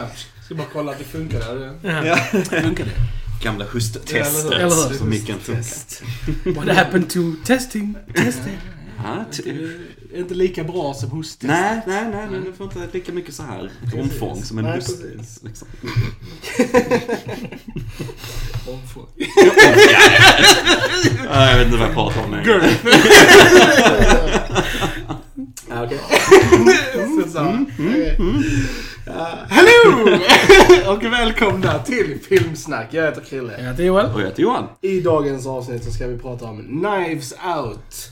Ja. Ska bara kolla att det funkar där. Ja. Funkar det? Gamla hur? Eller hur? Micken funkar. Test. What happened to testing? Testing. Ja, Det t- är inte lika bra som hosttest. nej, nej, nej, nej, det får inte lika mycket så här omfång som en Nej. Liksom. Omfång. Ja, jag vet inte vad jag pratar om längre. Okej. Ja, Hello! Och välkomna till Filmsnack. Jag heter Krille. Jag heter Joel. Och jag heter Johan. I dagens avsnitt så ska vi prata om Knives Out.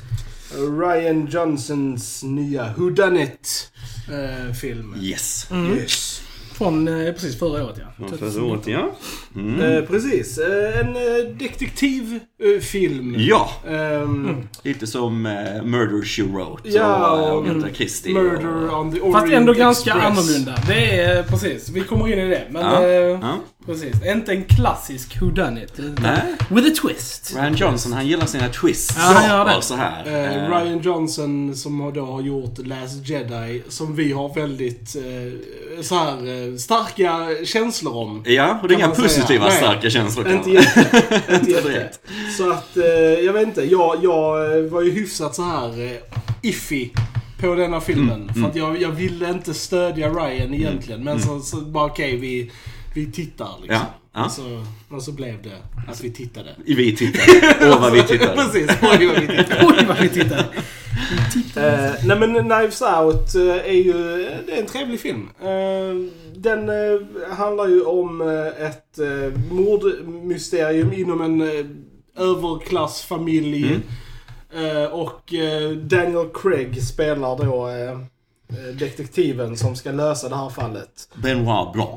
Ryan Johnsons nya Whodunit eh, film. Yes. Yes. Från eh, precis förra året ja. Från förra året, ja. Mm. Eh, precis. Eh, en eh, detektivfilm. Ja, Ehm, lite som eh, Murder She Wrote Ja, och och Agatha Christie. Murder och, on the Orient Fast ändå ganska Express. annorlunda. Det är precis. Vi kommer in i det. Men Ja, eh, ja. Precis. Inte en klassisk Who Done It. Nej. With a twist. Ryan Johnson, han gillar sina twists. Ja, han gör det. Så här. Eh, Eh, Ryan Johnson som då har gjort Last Jedi, som vi har väldigt eh, så här, eh, starka känslor om. Ja, och det är inga man säga. positiva Nej. starka känslor Inte jätte. inte Inte jätte. Så att, eh, jag vet inte. Jag, jag eh, var ju hyfsat så här iffy på denna filmen. Mm, För att jag, jag ville inte stödja Ryan egentligen. Men så, så bara okej, vi, vi tittar liksom. Ja, ja. Och, så, och så blev det att vi tittade. Vi tittade. Åh, vad vi tittade. Precis, oj vad vi tittade. Oj vad vi tittar. Eh, nej men Knives Out eh, är ju det är en trevlig film. Eh, den eh, handlar ju om eh, ett eh, mordmysterium inom en överklassfamilj. Mm. Och Daniel Craig spelar då detektiven som ska lösa det här fallet. Benoit Blanc.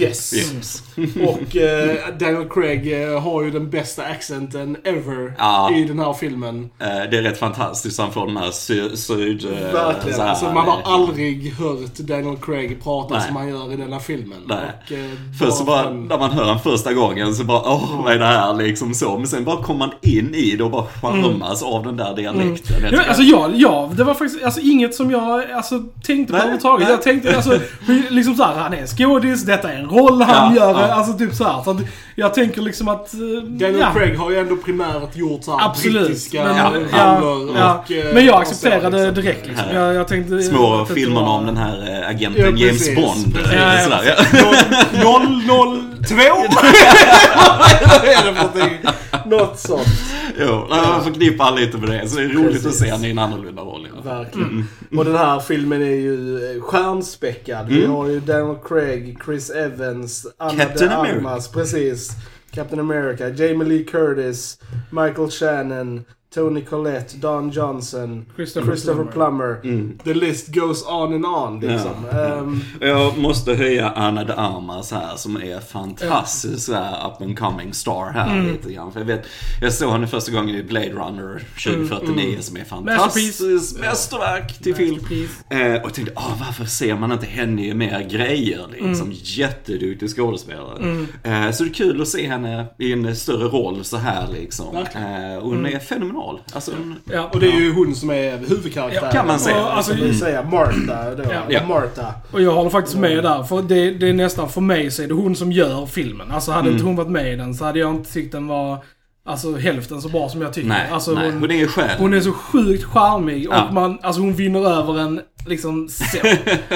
Yes. Yes. Och eh, Daniel Craig eh, har ju den bästa accenten ever Ja. i den här filmen. Eh, Det är rätt fantastiskt. Han får den här sy- syd... eh, Verkligen. så här, Alltså, man har eh, aldrig hört Daniel Craig prata Nej. som han gör i denna filmen. Nej. Och, eh, Först så bara, när man hör den första gången så bara åh, vad är det här liksom så. Men sen bara kommer man in i det och bara charmas av den där dialekten. Jag Ja, tycker- alltså ja, ja, det var faktiskt alltså, inget som jag alltså, tänkte på överhuvudtaget. Jag tänkte alltså, liksom såhär, han är skådis, detta är en roll han ja, gör. Ja. Alltså typ såhär. Så jag tänker liksom att... Eh, Daniel ja. Craig har ju ändå primärt gjort såhär brittiska men, ja, och, ja. och... Men jag accepterade liksom. direkt liksom. Jag, jag tänkte, Små jag filmerna var... om den här eh, agenten James Bond. Precis. Ja, ja, 00 Två! Något sånt. Jo, man förknippar lite med det. Så det är roligt Precis. att se honom i en annorlunda roll. Ja. Verkligen. Mm. Och den här filmen är ju eh, stjärnspäckad. Mm. Vi har ju Daniel Craig, Chris Evans, Anna Captain de Armas. America. Precis. Captain America, Jamie Lee Curtis, Michael Shannon, Tony Collette, Don Johnson, Christopher Christopher Plummer. Plummer. Mm. The list goes on and on liksom. Ja. Ehm, Jag måste höja Anna de Armas här som är fantastisk här up and coming star här Mm. lite grann. För jag vet, jag såg henne första gången i Blade Runner 2049 som är Mm, Masterpiece. fantastiskt mästerverk till film. Eh, och jag tänkte, ah, varför ser man inte henne i mer grejer liksom? Jätteduktig skådespelare. Eh, så det är kul att se henne i en större roll så här liksom. Eh, och hon är fenomenal. Alltså, hon, Ja. och det är ju hon som är huvudkaraktären. Ja, kan man säga. Och, Alltså, Mm. vi säga Martha då. Ja. Martha. Och jag håller faktiskt med där. För det, det är nästan för mig så är det hon som gör filmen. Alltså hade inte hon varit med i den så hade jag inte tyckt den var alltså, hälften så bra som jag tycker. nej, alltså, nej, hon, hon är ju själv. hon är så sjukt charmig Ja. och man, alltså hon vinner över en liksom så.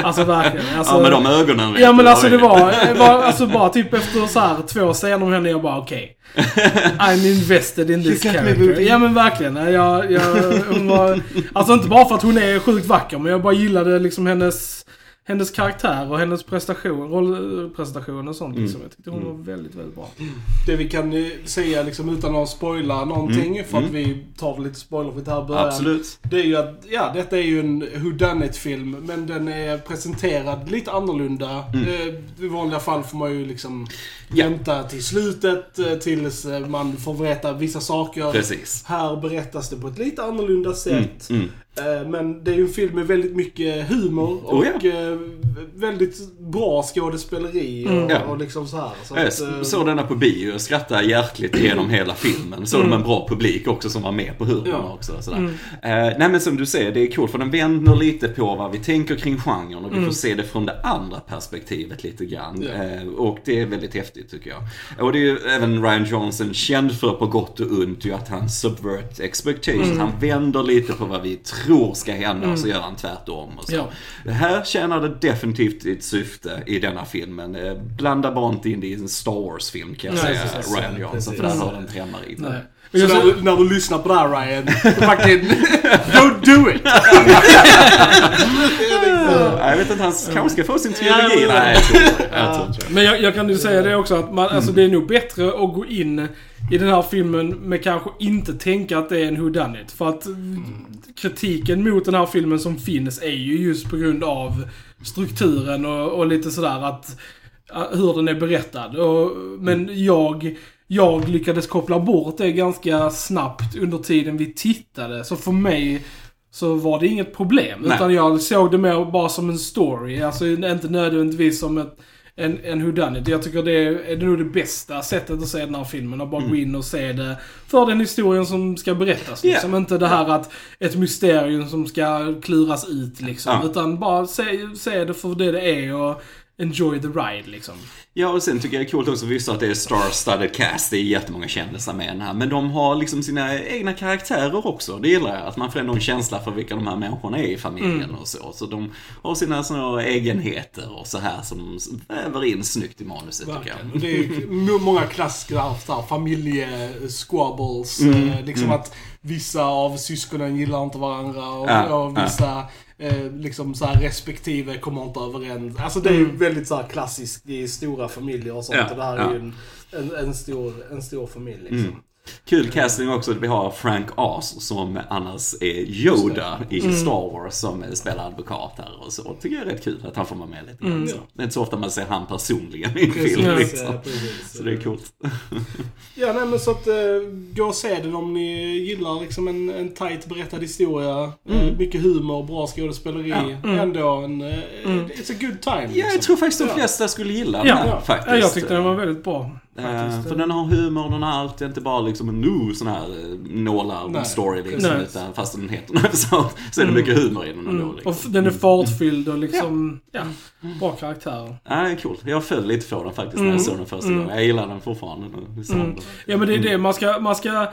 Alltså verkligen. Alltså, ja, med de ögonen vet Ja men alltså det var, var alltså bara typ efter så här två scener med henne, jag bara okej. I'm invested in this character. Ja men verkligen. Jag, jag, hon var, alltså inte bara för att hon är sjukt vacker, men jag bara gillade liksom hennes, hennes karaktär och hennes prestation, rollprestation och sånt liksom. Jag tyckte hon var väldigt, väldigt bra. Det vi kan eh, säga liksom utan att spoila någonting, för att vi tar lite spoilerfritt här i början. Absolut. Det är ju att, ja, detta är ju en Who Done It film men den är presenterad lite annorlunda. Eh, I vanliga fall får man ju liksom Ja. vänta till slutet eh, tills eh, man får veta vissa saker. Precis. Här berättas det på ett lite annorlunda sätt. Mm. Eh, Men det är ju en film med väldigt mycket humor och Oh ja. eh, väldigt bra skådespeleri och, Mm. Och liksom så här. Så Jag att, eh, såg denna på bio och skrattade hjärtligt igenom hela filmen. Såg de en bra publik också som var med på humorn Ja. också. Sådär. Eh, nej men som du säger, det är coolt för den vänder lite på vad vi tänker kring genren och vi får se det från det andra perspektivet lite grann. Ja. Eh, och det är väldigt häftigt tycker jag. Och det är ju även Ryan Johnson känd för på gott och ont ju att han subvert expectations. Han vänder lite på vad vi tror ska hända och så gör han tvärtom. Och så. Ja. Det här tjänar det definitivt ett syfte i denna filmen. Eh, Blanda bara inte in det i en Star Wars-film kan jag Nej, säga, precis. Ryan Johnson. För där har den tremmar i. Så när, du, när du lyssnar på det här Ryan, fucking don't do it! Ja, Jag vet inte, han kanske ska få sin trilogi. Nej, jag tror inte. Men jag, jag kan ju säga det också att man, alltså det är nog bättre att gå in i den här filmen med kanske inte tänka att det är en whodunit. För att kritiken mot den här filmen som finns är ju just på grund av strukturen och, och lite sådär att att- hur den är berättad. Och, men jag, jag lyckades koppla bort det ganska snabbt under tiden vi tittade. Så för mig så var det inget problem. Nej. Utan jag såg det mer bara som en story. Alltså inte nödvändigtvis som ett, en, en whodunit. Jag tycker det är, är det nog det bästa sättet att se den här filmen. Att bara gå in och se det för den historien som ska berättas. Liksom. Inte det här att ett mysterium som ska kluras ut liksom. Ja. Utan bara se, se det för det det är och enjoy the ride liksom. Ja, och sen tycker jag det är coolt också, visst att det är star-studded cast, det är jättemånga kändisar med den här. Men de har liksom sina egna karaktärer också, det gillar jag. Att man får ändå en känsla för vilka de här människorna är i familjen och så. Så de har sina såna egenheter och så här som väver in snyggt i manuset tycker Verkligen. jag. Och Det är många klassiker familjesquabbles. Mm, Eh, liksom att vissa av syskonen gillar inte varandra och, Ja, och vissa eh, liksom så här, respektive kommer inte överens. Alltså det är ju väldigt så här klassiskt i stora familjer och sånt. Mm. Ja, och det här ja. är ju en, en, en, stor, en stor familj liksom. Mm. Kul casting också, vi har Frank Oz som annars är Yoda i Star Wars som spelar advokat här och så. Tycker jag är rätt kul att han får vara med lite grann. så. Det är inte så ofta man ser han personligen i en film liksom. precis. Så det är coolt. Ja, nej men så att eh, gå och se den om ni gillar liksom en, en tight berättad historia. Eh, mycket humor, bra skådespeleri. Ja. Ändå en... Eh, It's a good time. Ja, liksom. jag tror faktiskt de Ja. flesta skulle gilla den Ja, här ja. faktiskt. Ja, jag tyckte den var väldigt bra. Eh, Faktiskt. för den har humor, den har allt. Det är inte bara liksom en nu sån här eh, nålar Nej. story liksom. Nej. Utan fast den heter något så, så är det mycket humor i den ändå. Mm. Liksom. Och den är fartfylld och liksom, ja, bra karaktärer. Ja, det är coolt. Jag föll lite på den faktiskt när jag såg den första gången. Jag gillar den fortfarande. Mm. Ja men det är det, man ska, man ska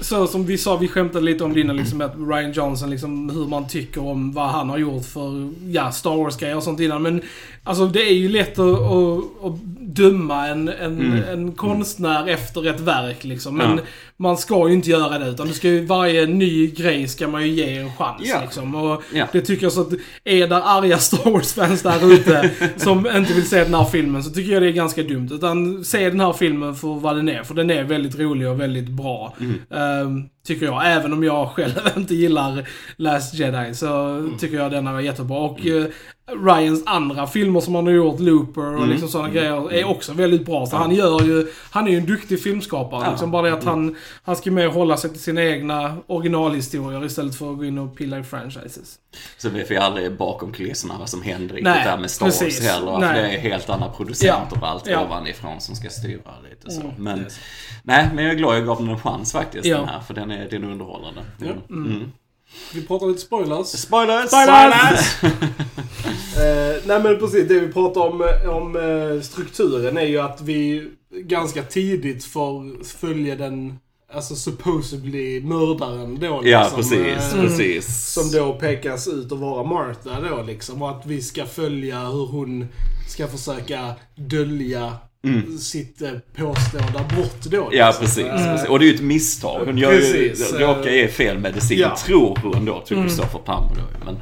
så som vi sa, vi skämtade lite om det innan, liksom, att Ryan Johnson, liksom, hur man tycker om vad han har gjort för, ja, Star Wars-grejer och sånt innan. Men alltså det är ju lätt att, att, att döma en, en, Mm. en konstnär efter ett verk liksom. Men Ja. man ska ju inte göra det, utan det ska ju, varje ny grej ska man ju ge en chans Ja. liksom. Och Ja. det tycker jag så att, är det arga Star Wars-fans där ute som inte vill se den här filmen så tycker jag det är ganska dumt. Utan se den här filmen för vad den är, för den är väldigt rolig och väldigt bra. um, tycker jag. Även om jag själv inte gillar Last Jedi så tycker jag den är jättebra. Och eh, Ryans andra filmer som han har gjort, Looper och liksom sådana grejer, är också väldigt bra. Så han gör ju, han är ju en duktig filmskapare. Ja. Liksom bara det att han, han ska mer hålla sig till sina egna originalhistorier istället för att gå in och pilla i franchises. Så vi aldrig bakom kulisserna vad som händer riktigt där med Star Wars heller. För Nej. det är helt andra producenter och allt Ja. ovanifrån som ska styra lite så. Mm. Men, nej, men jag är glad jag gav den en chans faktiskt Ja. den här. För den är, den är underhållande. Ja. Mm. Vi pratar lite spoilers. Spoilers! Spoilers! Eh, nej men precis, det vi pratar om, om eh, strukturen är ju att vi ganska tidigt får följa den, alltså supposedly mördaren då. Ja, liksom, precis. eh, precis. Som då pekas ut att vara Martha då liksom. Och att vi ska följa hur hon ska försöka dölja sitt eh, påstådda brott då. Mm. Ja, liksom. precis, Eh, precis. Och det är ju ett misstag. Hon gör ju, Precis, råkar eh, ge fel medicin, ja. tror hon då, till Christopher Plummer då. Men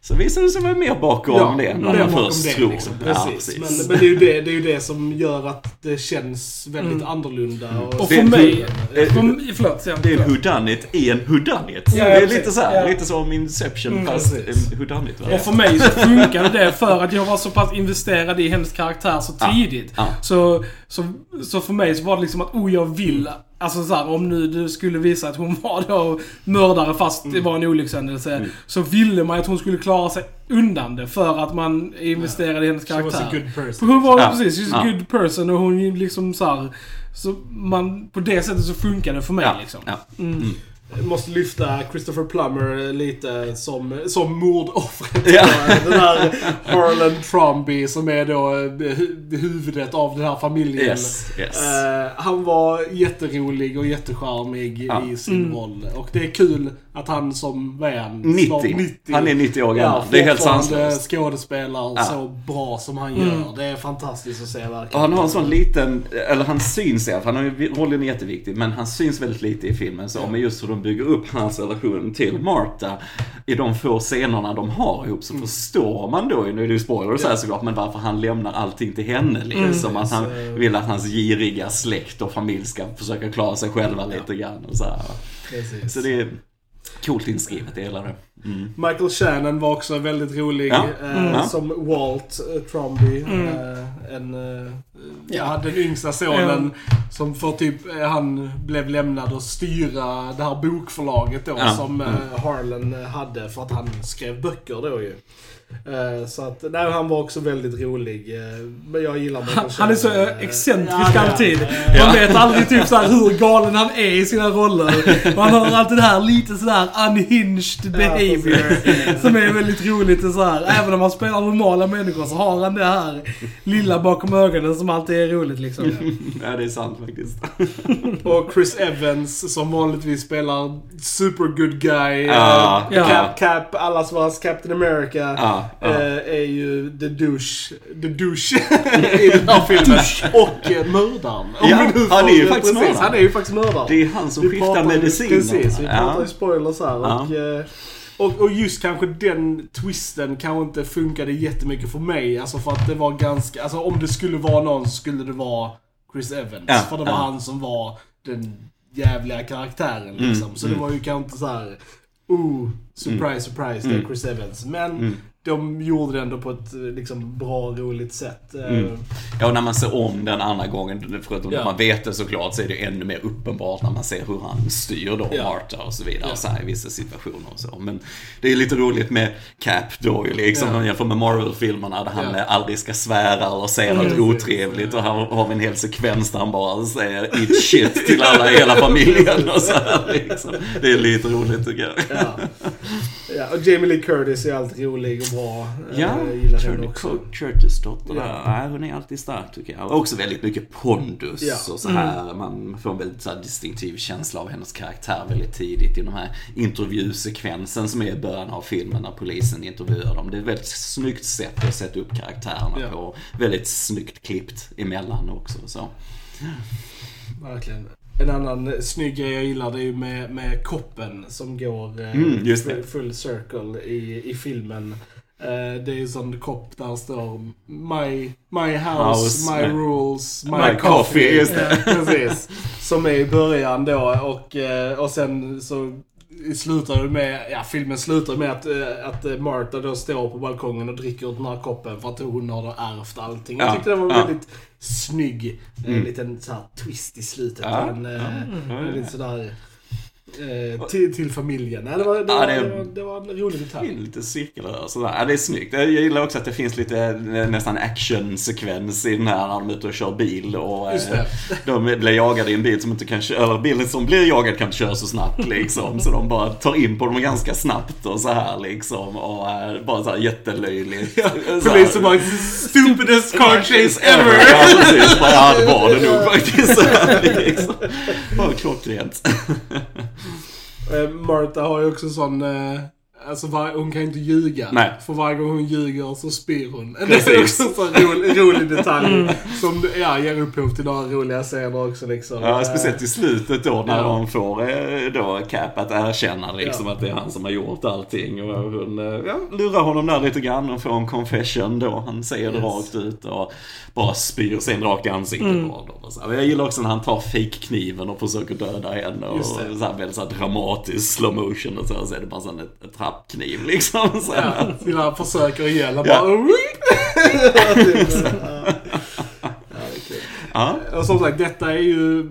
så visar det sig vara mer bakom Ja, det än det vad man först det, tror. liksom. Ja, Precis. men, men det, är ju det, det är ju det som gör att det känns väldigt annorlunda. Och, Och Det för är en mig... hu- För, förlåt, säg Det är en whodunit i en whodunit. Ja, det är precis. lite så här, Ja. lite som Inception Mm, fast precis. en whodunit. Och för mig så funkade det för att jag var så pass investerad i hennes karaktär så tidigt. Ja. Så Så, så för mig så var det liksom att, oh jag vill. Alltså så här, om nu du skulle visa att hon var då mördare fast det var en olyckshändelse. Så ville man att hon skulle klara sig undan det för att man investerade i hennes She was a karaktär. good person. hon var Ja. precis, she's a Ja. good person och hon liksom så här, Så man, på det sättet så funkar det för mig Ja, liksom. ja. Mm. Måste lyfta Christopher Plummer lite som, som mordoffret. Ja. Den här Harlan Tromby som är då eh, hu- huvudet av den här familjen. Yes, yes. Eh, han var jätterolig och jättecharmig Ja. i sin Mm. roll. Och det är kul att han som, vad är han? 90. Snart Han är 90 år Ja, gammal. det är helt sanslöst. skådespelar Ja. så bra som han Mm. gör. Det är fantastiskt att se verkligen. Och han har en sån liten, eller han syns i alla fall, han har ju, rollen är jätteviktig, men han syns väldigt lite i filmen. Så med just hur de bygger upp hans relation till Martha i de få scenerna de har ihop så förstår man då, nu är det ju spoilers här såklart, men varför han lämnar allting till henne liksom. Att han Så- vill att hans giriga släkt och familj ska försöka klara sig själva lite grann och så här. Precis. Så det är coolt inskrivet, jag gillar det. Mm. Michael Shannon var också väldigt rolig Ja. eh, Mm. Som Walt eh, Tromby. Mm. Eh, en, eh, ja, den yngsta sonen som för typ, eh, han blev lämnad att styra det här bokförlaget då Ja. som eh, Mm. Harlan hade för att han skrev böcker då ju. Eh, så att, nej, han var också väldigt rolig. eh, Men jag gillar Michael Han, är så eh, excentrisk ja, alltid. ja, Man vet aldrig typ så här hur galen han är i sina roller. Man har alltid det här lite sådär unhinged behavior. som är väldigt roligt och så här. Även om han spelar normala människor så har han det här lilla bakom ögonen som alltid är roligt liksom. Ja, det är sant faktiskt. Och Chris Evans som vanligtvis spelar super good guy. Ja, ja. Cap, Cap, allas våras Captain America. Ja, ja. eh, är ju the douche, the douche i den här filmen. Och eh, mördaren. Ja, han är ju faktiskt mördaren. Han är ju faktiskt mördaren. Det är han som Vi skiftar medicin. Precis, vi pratar ju spoilers här. Och, eh, och, och just kanske den twisten kanske inte funkade jättemycket för mig. Alltså för att det var ganska, alltså om det skulle vara någon så skulle det vara Chris Evans. Ja, för det var ja. han som var den jävliga karaktären liksom. Mm, så det mm. var ju kanske inte så här. Oh, surprise, surprise, det är Mm. Chris Evans. Men Mm. De gjorde det ändå på ett eh, liksom, bra, roligt sätt. Eh, Mm. Ja, och när man ser om den andra gången, förutom Ja. att man vet det såklart, så är det ännu mer uppenbart när man ser hur han styr då Ja. Marta och så vidare, Ja. så här, i vissa situationer och så. Men det är lite roligt med Cap då ju liksom, Ja. om man jämför med Marvel-filmerna där han Ja. aldrig ska svära eller säga något Precis. otrevligt. Och här har vi en hel sekvens där han bara säger eat shit till alla i hela familjen och så här, liksom. Det är lite roligt tycker jag. Ja. och Jamie Lee Curtis är alltid rolig och bra. Eh, Ja, också. Cook Curtis dotter Ja. där. Nej, hon är alltid stark tycker jag. Och också väldigt mycket pondus Ja. och så här. Man får en väldigt så distinktiv känsla av hennes karaktär väldigt tidigt i de här intervjusekvensen som är i början av filmen när polisen intervjuar dem. Det är ett väldigt snyggt sätt att sätta upp karaktärerna Ja. på. Väldigt snyggt klippt emellan också. Så. Verkligen. En annan snygg grej jag gillar det är ju med, med koppen som går eh, Mm, full, full circle i, i filmen. Eh, det är ju sån kopp där det står My, my house, House, my my- rules, my, My coffee. coffee, just det. Precis. Som är i början då och, eh, och sen så slutar med, ja filmen slutar med att, eh, att eh, Martha då står på balkongen och dricker ur den här koppen för att hon har då ärvt allting. Jag Ja, tyckte det var ja. väldigt snygg, en Mm. liten så här twist i slutet. Ja, En, eh, ja. en lite sådär eh, till, till familjen. Nej, det, var, det, Ja, var, det- det, var, det var en rolig detalj. Lite cirkelrör sådär. Ja, det är snyggt. Jag gillar också att det finns lite eh, nästan actionsekvens i den här när de är ute och kör bil. Och, eh, det. De blir jagade i en bil som inte kan köra, eller bilen som blir jagad kan inte köra så snabbt liksom. Så de bara tar in på dem ganska snabbt och så här liksom. Och eh, bara så här jättelöjligt. Polisen bara stupidest car chase ever! Ja, precis. Bara, ja, det var det nog faktiskt. Liksom. Bara klockrent. Marta Martha har ju också sån... Eh, Alltså var, hon kan ju inte ljuga. Nej. För varje gång hon ljuger så spyr hon. Det är Precis. också en sån rolig, rolig detalj. Som ja, ger upphov till några roliga scener också liksom. Ja, speciellt i slutet då när Ja. de får eh, då Cap att erkänna liksom Ja. att det är han som har gjort allting. Och hon eh, ja, lurar honom där lite grann och får en confession då. Han säger det Yes. rakt ut och bara spyr sen rakt i ansiktet Mm. på honom. Och så. Jag gillar också när han tar fake-kniven och försöker döda henne. Och Just det. så här, väldigt så här dramatisk slow motion och så, så är det bara sån ett, ett trappkniv liksom. Så. Ja, sina försöker igen. Han Ja. bara... Ja, det är. Och som sagt, detta är ju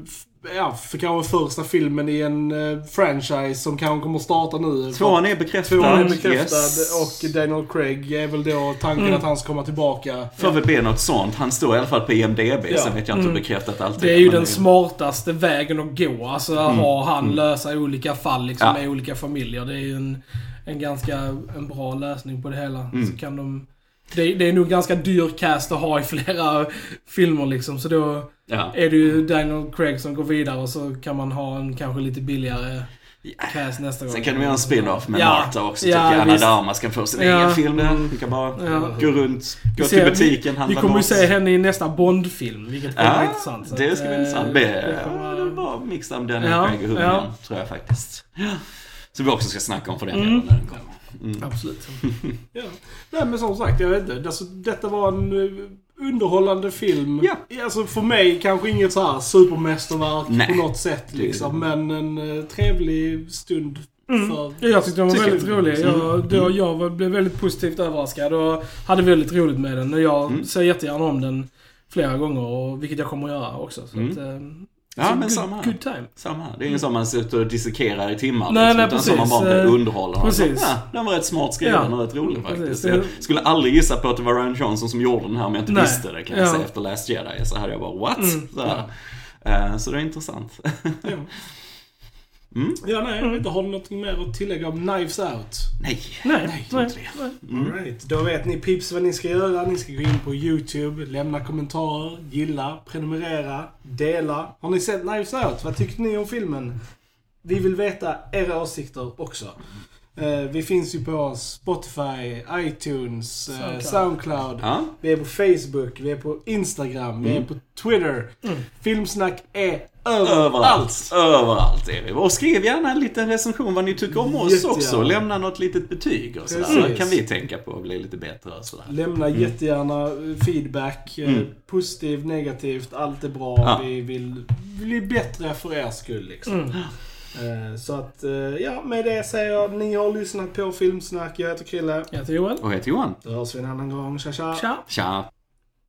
ja, för kanske första filmen i en eh, franchise som kanske kommer starta nu. Tvåan är bekräftad. Tvåan är bekräftad Yes. och Daniel Craig är väl då tanken att han ska komma tillbaka. Får väl bli något sånt. Han står i alla fall på IMDB, Ja. sen vet jag inte hur bekräftat allt Det är ju men den smartaste vägen att gå. Alltså ha han lösa olika fall liksom, Mm. Ja. med olika familjer. Det är ju en, en ganska en bra lösning på det hela. Mm. Så kan de... Det, det är nog ganska dyr cast att ha i flera filmer liksom. Så då Ja. är det ju Daniel Craig som går vidare och så kan man ha en kanske lite billigare cast nästa gång. Sen kan de göra en spin-off med Ja. Marta också. Ja, tycker jag. Anna. Darmas kan få sin Ja. egen film där. Vi kan bara Ja. gå runt, gå Vi till ser- butiken, Vi handla kommer ju se henne i nästa Bond-film, vilket kommer vara Ja, intressant. Så det ska bli eh, intressant. det Det kommer- är en bra mix av Daniel Craig och hunden, tror jag faktiskt. Så vi också ska snacka om för den Mm. när den kommer. Mm. Absolut. Ja. Nej men som sagt, jag vet inte. Alltså, detta var en eh, underhållande film. Ja. Alltså för mig kanske inget så här supermästerverk Nej. på något sätt liksom. Men en eh, trevlig stund för... Ja, Jag tyckte den var Tycker väldigt jag. rolig. Jag, Mm. då, jag var- blev väldigt positivt överraskad och hade väldigt roligt med den. Och jag Mm. ser jättegärna om den flera gånger, och, vilket jag kommer att göra också. Så Mm. att, eh, Ja, men good, samma. Good time. Samma. Det är ingen som man sitter och dissekerar i timmar. Nej, liksom, nej, utan som man precis. bara blir Eh, underhållen. precis. Ja, den var rätt smart skriven Ja, och rätt rolig precis. faktiskt. Det- Jag skulle aldrig gissa på att det var Ryan Johnson som gjorde den här om jag inte Nej. visste det kan jag Ja. säga efter Last Jedi. Så hade jag bara what? Mm. Så, här. Eh, så det är intressant. Ja. Mm. Ja, nej, jag vet inte. Har du något mer att tillägga om Knives Out? Nej. Nej, Nej, inte det. Mm. Right. Då vet ni pips vad ni ska göra. Ni ska gå in på YouTube, lämna kommentarer, gilla, prenumerera, dela. Har ni sett Knives Out? Vad tyckte ni om filmen? Vi vill veta era åsikter också. Eh, vi finns ju på Spotify, iTunes, eh, Soundcloud. Soundcloud. Ja. Vi är på Facebook, vi är på Instagram, vi är Mm. på Twitter. Mm. Filmsnack är Överallt. överallt. Överallt är vi. Och skriv gärna en liten recension vad ni tycker om oss Jättegärna. också. Lämna något litet betyg och sådär. Precis. Så kan vi tänka på att bli lite bättre och sådär. Lämna jättegärna eh, feedback. Mm. Positivt, negativt, allt är bra. Ja. Vi vill bli bättre för er skull liksom. Eh, Så att, eh, ja, med det säger jag, ni har lyssnat på Filmsnack. Jag heter Krille. Jag heter Joel. Och heter Johan. Då hörs vi en annan gång. Tja tja! Tja! Tja.